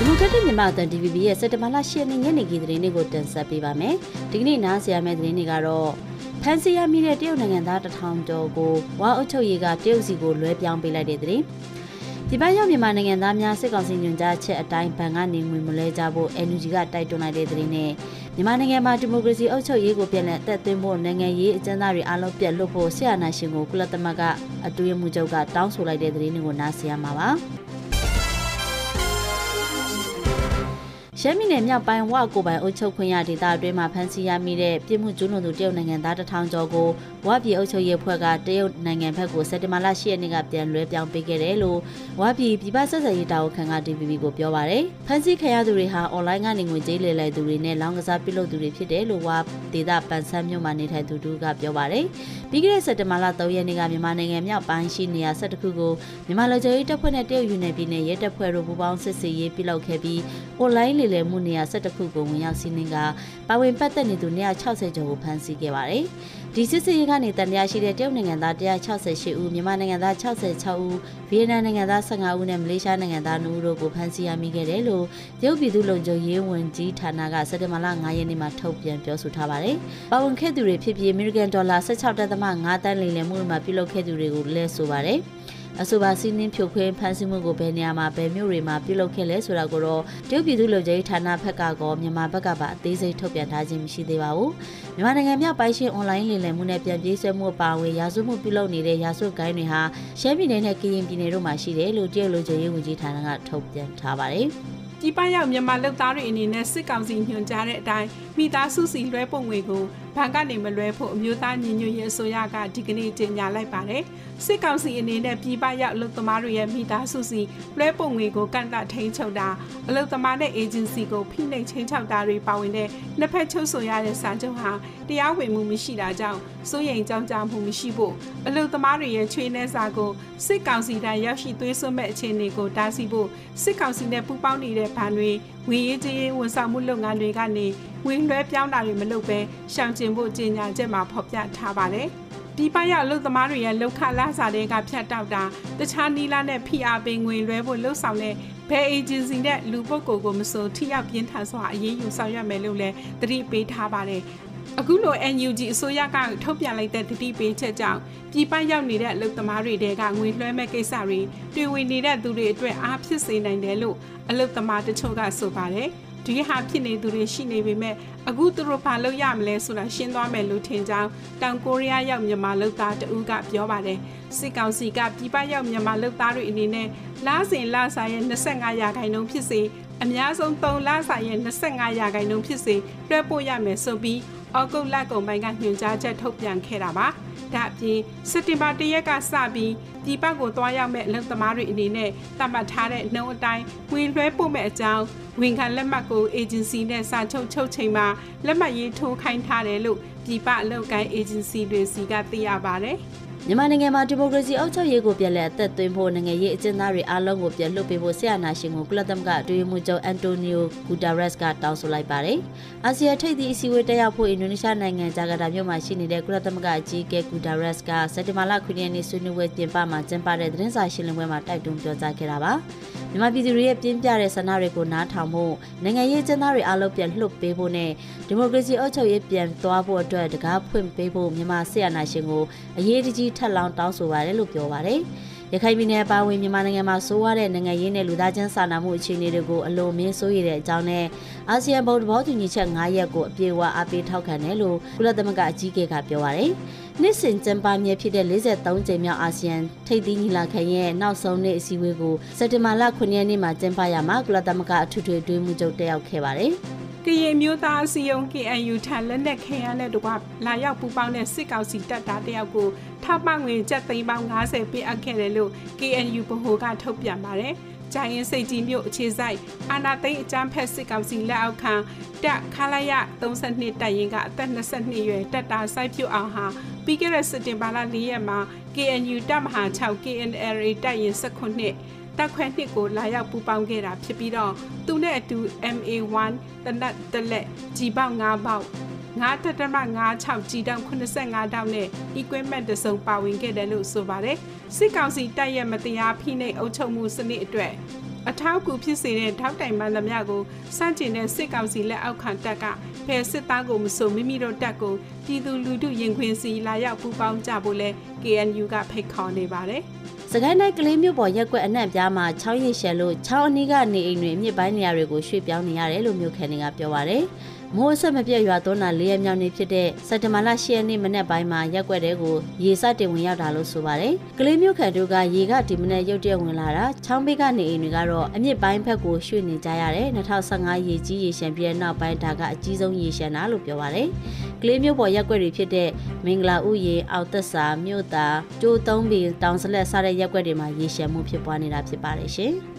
ဒီမိုကရက်တစ်မြန်မာအသံ DVB ရဲ့စက်တဘာလ10ရက်နေ့ညနေခင်းသတင်းတွေကိုတင်ဆက်ပေးပါမယ်။ဒီကနေ့နားဆင်ရမယ့်သတင်းတွေကတော့ဖန်စီရမိတဲ့တရုတ်နိုင်ငံသားတစ်ထောင်ကျော်ကိုဝါအုပ်ချုပ်ရေးကတရုတ်စီကိုလွှဲပြောင်းပေးလိုက်တဲ့သတင်း။ဒီပိုင်းရောက်မြန်မာနိုင်ငံသားများစစ်ကောင်စီညွှန်ကြားချက်အတိုင်းဘဏ်ကနေငွေမလဲကြဖို့ NUG ကတိုက်တွန်းလိုက်တဲ့သတင်းနဲ့မြန်မာနိုင်ငံမှာဒီမိုကရေစီအုပ်ချုပ်ရေးကိုပြန်လည်တက်သွင်းဖို့နိုင်ငံရေးအကျဉ်းသားတွေအားလုံးပြတ်လွတ်ဖို့ဆရာနာရှင်ကိုကုလသမဂ္ဂအတွင်းမှုချုပ်ကတောင်းဆိုလိုက်တဲ့သတင်းတွေကိုနားဆင်ရမှာပါ။ ရှမ်းပြည်နယ်မြောက်ပိုင်းဝကိုပိုင်အုပ်ချုပ်ခွင့်ရဒေသအတွင်းမှာဖမ်းဆီးရမိတဲ့ပြည်မှုကျူးလွန်သူတရုတ်နိုင်ငံသားတထောင်ကျော်ကိုဝပြည်အုပ်ချုပ်ရေးဖွဲ့ကတရုတ်နိုင်ငံဘက်ကိုစက်တင်ဘာလ10ရက်နေ့ကပြန်လွှဲပြောင်းပေးခဲ့တယ်လို့ဝပြည်ပြည်ပဆက်ဆံရေးတာဝန်ခံက DVB ကိုပြောပါရယ်ဖမ်းဆီးခံရသူတွေဟာအွန်လိုင်းကနေငွေကြေးလေလည်သူတွေနဲ့လောင်းကစားပြုလုပ်သူတွေဖြစ်တယ်လို့ဝဒေသပန်ဆန်းမြို့မှာနေထိုင်သူတို့ကပြောပါရယ်ပြီးခဲ့တဲ့စက်တင်ဘာလ3ရက်နေ့ကမြန်မာနိုင်ငံမြောက်ပိုင်းရှိနေရာ12ခုကိုမြန်မာလူကြီးတပ်ဖွဲ့နဲ့တရုတ်ယူနေပြည်နယ်ရဲတပ်ဖွဲ့တို့ပူးပေါင်းစစ်ဆေးရေးပြုလုပ်ခဲ့ပြီးအွန်လိုင်းလေလည်မှုနေရာ12ခုကိုဝင်ရောက်စီးနင်းကပါဝင်ပတ်သက်နေသူ160ကျော်ကိုဖမ်းဆီးခဲ့ပါတယ်။ဒီစစ်စစ်ရေးကနေတန်တရားရှိတဲ့တရုတ်နိုင်ငံသား168ဦးမြန်မာနိုင်ငံသား66ဦးဗီယက်နမ်နိုင်ငံသား15ဦးနဲ့မလေးရှားနိုင်ငံသား2ဦးတို့ကိုဖမ်းဆီးရမိခဲ့တယ်လို့တရုတ်ပြည်သူ့လုံခြုံရေးဝန်ကြီးဌာနကစက်တင်ဘာလ9ရက်နေ့မှာထုတ်ပြန်ပြောဆိုထားပါတယ်။ပါဝင်ခဲ့သူတွေဖြစ်ပြီးအမေရိကန်ဒေါ်လာ16.5တန်းလိမ်လည်မှုမှာပြုလုပ်ခဲ့သူတွေကိုလဲဆိုပါတယ်။ အဆိုပါစီးနင်းဖြိုခွင်းဖမ်းဆီးမှုကိုဘယ်နေရာမှာဘယ်မြို့တွေမှာပြုလုပ်ခဲ့လဲဆိုတာကိုတော့တရုတ်ပြည်သူ့လူကြီးဌာနဘက်ကကောမြန်မာဘက်ကပါအသေးစိတ်ထုတ်ပြန်ထားခြင်းမရှိသေးပါဘူးမြန်မာနိုင်ငံမြောက်ပိုင်းရှိအွန်လိုင်းလင်လည်မှုနဲ့ပြန်ပြေးဆွဲမှုပါဝင်ရာဇဝမှုပြုလုပ်နေတဲ့ရာဇဝဂိုင်းတွေဟာရှမ်းပြည်နယ်နဲ့ကရင်ပြည်နယ်တို့မှာရှိတယ်လို့တရုတ်လူကြီးဝန်ကြီးဌာနကထုတ်ပြန်ထားပါတယ်ပြည်ပရောက်မြန်မာလုပ်သားတွေအနေနဲ့စစ်ကောင်စီညွှန်ကြားတဲ့အတိုင်းမိသားစုစီလွှဲပုံငွေကို ဘဏ်ကနေမလွှဲဖို့အမျိုးသားညီညွတ်ရေးအစိုးရကဒီကနေ့ကြေညာလိုက်ပါတယ်။စစ်ကောင်စီအနေနဲ့ပြည်ပရောက်လုပ်သမားတွေရဲ့မိသားစုစီလွှဲပုံငွေကိုကန့်သတ်ထိန်းချုပ်တာအလုပ်သမားနဲ့ agency ကိုဖိနှိပ်ချင်းချောက်တာတွေပါဝင်တဲ့နှစ်ဖက်ချုပ်ဆိုရတဲ့စာချုပ်ဟာတရားဝင်မှုမရှိတာကြောင့်စိုးရိမ်ကြောင်းကြမှုမရှိဖို့အလုပ်သမားတွေရဲ့ချွေးနှဲစာကိုစစ်ကောင်စီတိုင်းရောက်ရှိသွေးစွန်းမဲ့အခြေအနေကိုတားဆီးဖို့စစ်ကောင်စီနဲ့ပူးပေါင်းနေတဲ့ဗန်တွေငွေရေးကြေးရေးဝန်ဆောင်မှုလုပ်ငန်းတွေကနေ ငွေလွှဲပြောင်းတာတွေမလုပ်ဘဲရှောင်ကျဉ်ဖို့ကြေညာချက်မှာဖော်ပြထားပါတယ်။ဒီပရောက်လူသမားတွေရဲ့လောက်ခလာစာတွေကဖြတ်တောက်တာတခြားနီလာနဲ့ဖိအားပေးငွေလွှဲဖို့လှုပ်ဆောင်တဲ့ဘယ်အေဂျင်စီနဲ့လူပုဂ္ဂိုလ်ကိုမဆိုထိရောက်ပြင်းထန်စွာအရေးယူဆောင်ရွက်မယ်လို့လည်းတတိပေးထားပါတယ်အခုလို NUG အစိုးရကထုတ်ပြန်လိုက်တဲ့တတိပေးချက်ကြောင့်ပြည်ပရောက်နေတဲ့အလုပ်သမားတွေတဲကငွေလွှဲမဲ့ကိစ္စတွေတွေ့ဝင်နေတဲ့သူတွေအတွက်အားဖြစ်စေနိုင်တယ်လို့အလုပ်သမားတချို့ကဆိုပါတယ် ဒီဟာဖြစ်နေသူတွေရှိနေပေမဲ့အခုသူတို့ဘာလုပ်ရမလဲဆိုတာရှင်းသွားမယ်လို့ထင်ကြောင်းတောင်ကိုရီးယားရောက်မြန်မာလုပ်သားတဦးကပြောပါတယ်စစ်ကောင်စီကပြည်ပရောက်မြန်မာလုပ်သားတွေအနေနဲ့လစဉ်လစာရဲ့25ရာခိုင်နှုန်းဖြစ်စေအများဆုံး3လစာရဲ့25ရာခိုင်နှုန်းဖြစ်စေလွှဲပို့ရမယ်ဆိုပြီးဩဂုတ်လကုန်ပိုင်းကညွှန်ကြားချက်ထုတ်ပြန်ခဲ့တာပါ။ ဒါအပြင်စက်တင်ဘာ၁ရက်ကစပြီးပြည်ပကိုသွားရောက်မဲ့အလုပ်သမားတွေအနေနဲ့သတ်မှတ်ထားတဲ့နှုံအတိုင်းဝင်လွှဲပို့မဲ့အကြောင်းဝန်ခံလက်မှတ်ကို agency နဲ့စာချုပ်ချုပ်ချိန်မှာလက်မှတ်ရေးထိုးခိုင်းထားတယ်လို့ပြည်ပအလုပ်ကိုင်း agency တွေစီကသိရပါတယ်။ မြန်မာနိုင်ငံမှာဒီမိုကရေစီအုပ်ချုပ်ရေးကိုပြန်လည်အသက်သွင်းဖို့နိုင်ငံရေးအကျဉ်းသားတွေအားလုံးကိုပြန်လွှတ်ပေးဖို့ဆရာနာရှင်ကိုကုလသမဂ္ဂအတွင်းမှုချုပ်အန်တိုနီယိုဂူတာရက်စ်ကတောင်းဆိုလိုက်ပါတယ်။အာဆီယံထိပ်သီးအစည်းအဝေးတက်ရောက်ဖို့အင်ဒိုနီးရှားနိုင်ငံဂျာကာတာမြို့မှာရှိနေတဲ့ကုလသမဂ္ဂအကြီးအကဲဂူတာရက်စ်ကစက်တင်ဘာလ9ရက်နေ့ဆွေးနွေးပွဲပြင်ပမှာကျင်းပတဲ့သတင်းစာရှင်းလင်းပွဲမှာတိုက်တွန်းပြောကြားခဲ့တာပါ။မြန်မာပြည်သူတွေရဲ့ပြင်းပြတဲ့ဆန္ဒတွေကိုနားထောင်ဖို့နိုင်ငံရေးကျင်းသားတွေအားလုံးပြန်လှုပ်ပေးဖို့နဲ့ဒီမိုကရေစီအုပ်ချုပ်ရေးပြန်သွားဖို့အတွက်တကားဖွင့်ပေးဖို့မြန်မာစစ်အာဏာရှင်ကိုအရေးတကြီးထပ်လောင်းတောင်းဆိုပါတယ်လို့ပြောပါတယ်။ရခိုင်ပြည်နယ်ပါဝင်မြန်မာနိုင်ငံမှာဆိုးရတဲ့နိုင်ငံရေးနဲ့လူသားချင်းစာနာမှုအခြေအနေတွေကိုအလုံးမင်းစိုးရတဲ့အကြောင်းနဲ့အာဆီယံဘုံသဘောတူညီချက်9ရပ်ကိုအပြည့်အဝအားပေးထောက်ခံတယ်လို့ကုလသမဂ္ဂအကြီးအကဲကပြောပါတယ်။နှစ်စဉ်ကျင်းပမြဲဖြစ်တဲ့43ကြိမ်မြောက်အာဆီယံထိပ်သီးညီလာခံရဲ့နောက်ဆုံးနေ့အစည်းအဝေးကိုစက်တင်ဘာလ9ရက်နေ့မှာကျင်းပရမှာကုလသမဂ္ဂအထူးထွေအတွင်းမှုချုပ်တက်ရောက်ခဲ့ပါတယ်။ ကရင်မျိုးသားအစည်းအရုံး KNU ထံလက်နက်ခဲယမ်းနဲ့တကွလာရောက်ပူးပေါင်းတဲ့စစ်ကောင်စီတပ်သားတယောက်ကိုထောက်ပံ့ငွေကျပ်သိန်းပေါင်း90ပေးအပ်ခဲ့တယ်လို့ KNU ဗဟိုကထုတ်ပြန်ပါတယ်။ဂျိုင်းရင်စိတ်ကြီးမြို့အခြေဆိုင်အာနာသိန်းအကြမ်းဖက်စစ်ကောင်စီလက်အောက်ခံတက်ခလာရ32တပ်ရင်ကအသက်22ရွယ်တက်တာစိုက်ဖြူအောင်ဟာပြီးခဲ့တဲ့စက်တင်ဘာလ4ရက်မှာ KNU တပ်မဟာ6 KNLA တပ်ရင်19 တက်ခွဲနှစ်ကိုလာရောက်ပူပေါင်းခဲ့တာဖြစ်ပြီးတော့သူနဲ့အတူ MA1 တနတ်တလက်ကြီးပေါက်9ပေါက်9တက်တမ96ကြီးတောင်85တောင်နဲ့ equipment တစုံပါဝင်ခဲ့တယ်လို့ဆိုပါတယ်စစ်ကောင်စီတပ်ရဲ့မတရားဖိနှိပ်အုပ်ချုပ်မှုစနစ်အတွက်အထောက်အကူဖြစ်စေတဲ့ထောက်တိုင်မှန်သမျှကိုစန့်ကျင်တဲ့စစ်ကောင်စီလက်အောက်ခံတပ်ကဖယ်စစ်သားကိုမဆိုမိမိတို့တပ်ကိုပြည်သူလူထုရင်ခွင်စီလာရောက်ပူးပေါင်းကြဖို့လဲ KNU ကဖိတ်ခေါ်နေပါတယ်။ စကိုင်းတိုင်းကလေးမြို့ပေါ်ရက်ကွက်အနှံ့ပြားမှာချောင်းရည်ရှယ်လို့ချောင်းအနီးကနေအိမ်တွေအမြင့်ပိုင်းနေရာတွေကိုရွှေ့ပြောင်းနေရတယ်လို့မြို့ခံတွေကပြောပါရယ်မိုးအဆက်မပြတ်ရွာသွန်းတာ၄ရက်မြောက်နေ့ဖြစ်တဲ့စက်တဘာလ10ရက်နေ့မနက်ပိုင်းမှာရက်ကွက်တဲကိုရေစတင်ဝင်ရောက်တာလို့ဆိုပါတယ်။ကလေးမြို့ခံတို့ကရေကဒီမနက်ရုတ်တရက်ဝင်လာတာချောင်းဘေးကနေအိမ်တွေကတော့အမြင့်ပိုင်းဘက်ကိုရွှေ့နေကြရတယ်2015ရေကြီးရေရှမ်းပြည်နောက်ပိုင်းဒါကအကြီးဆုံးရေရှမ်းတာလို့ပြောပါတယ်။ ကလေးမြို့ပေါ်ရက်ကွက်တွေဖြစ်တဲ့မင်္ဂလာဥယေအောက်သက်စာမြို့သားကျိုးသုံးပင်တောင်စလက်စတဲ့ရက်ကွက်တွေမှာရေရှမ်းမှုဖြစ်ပွားနေတာဖြစ်ပါတယ်ရှင်။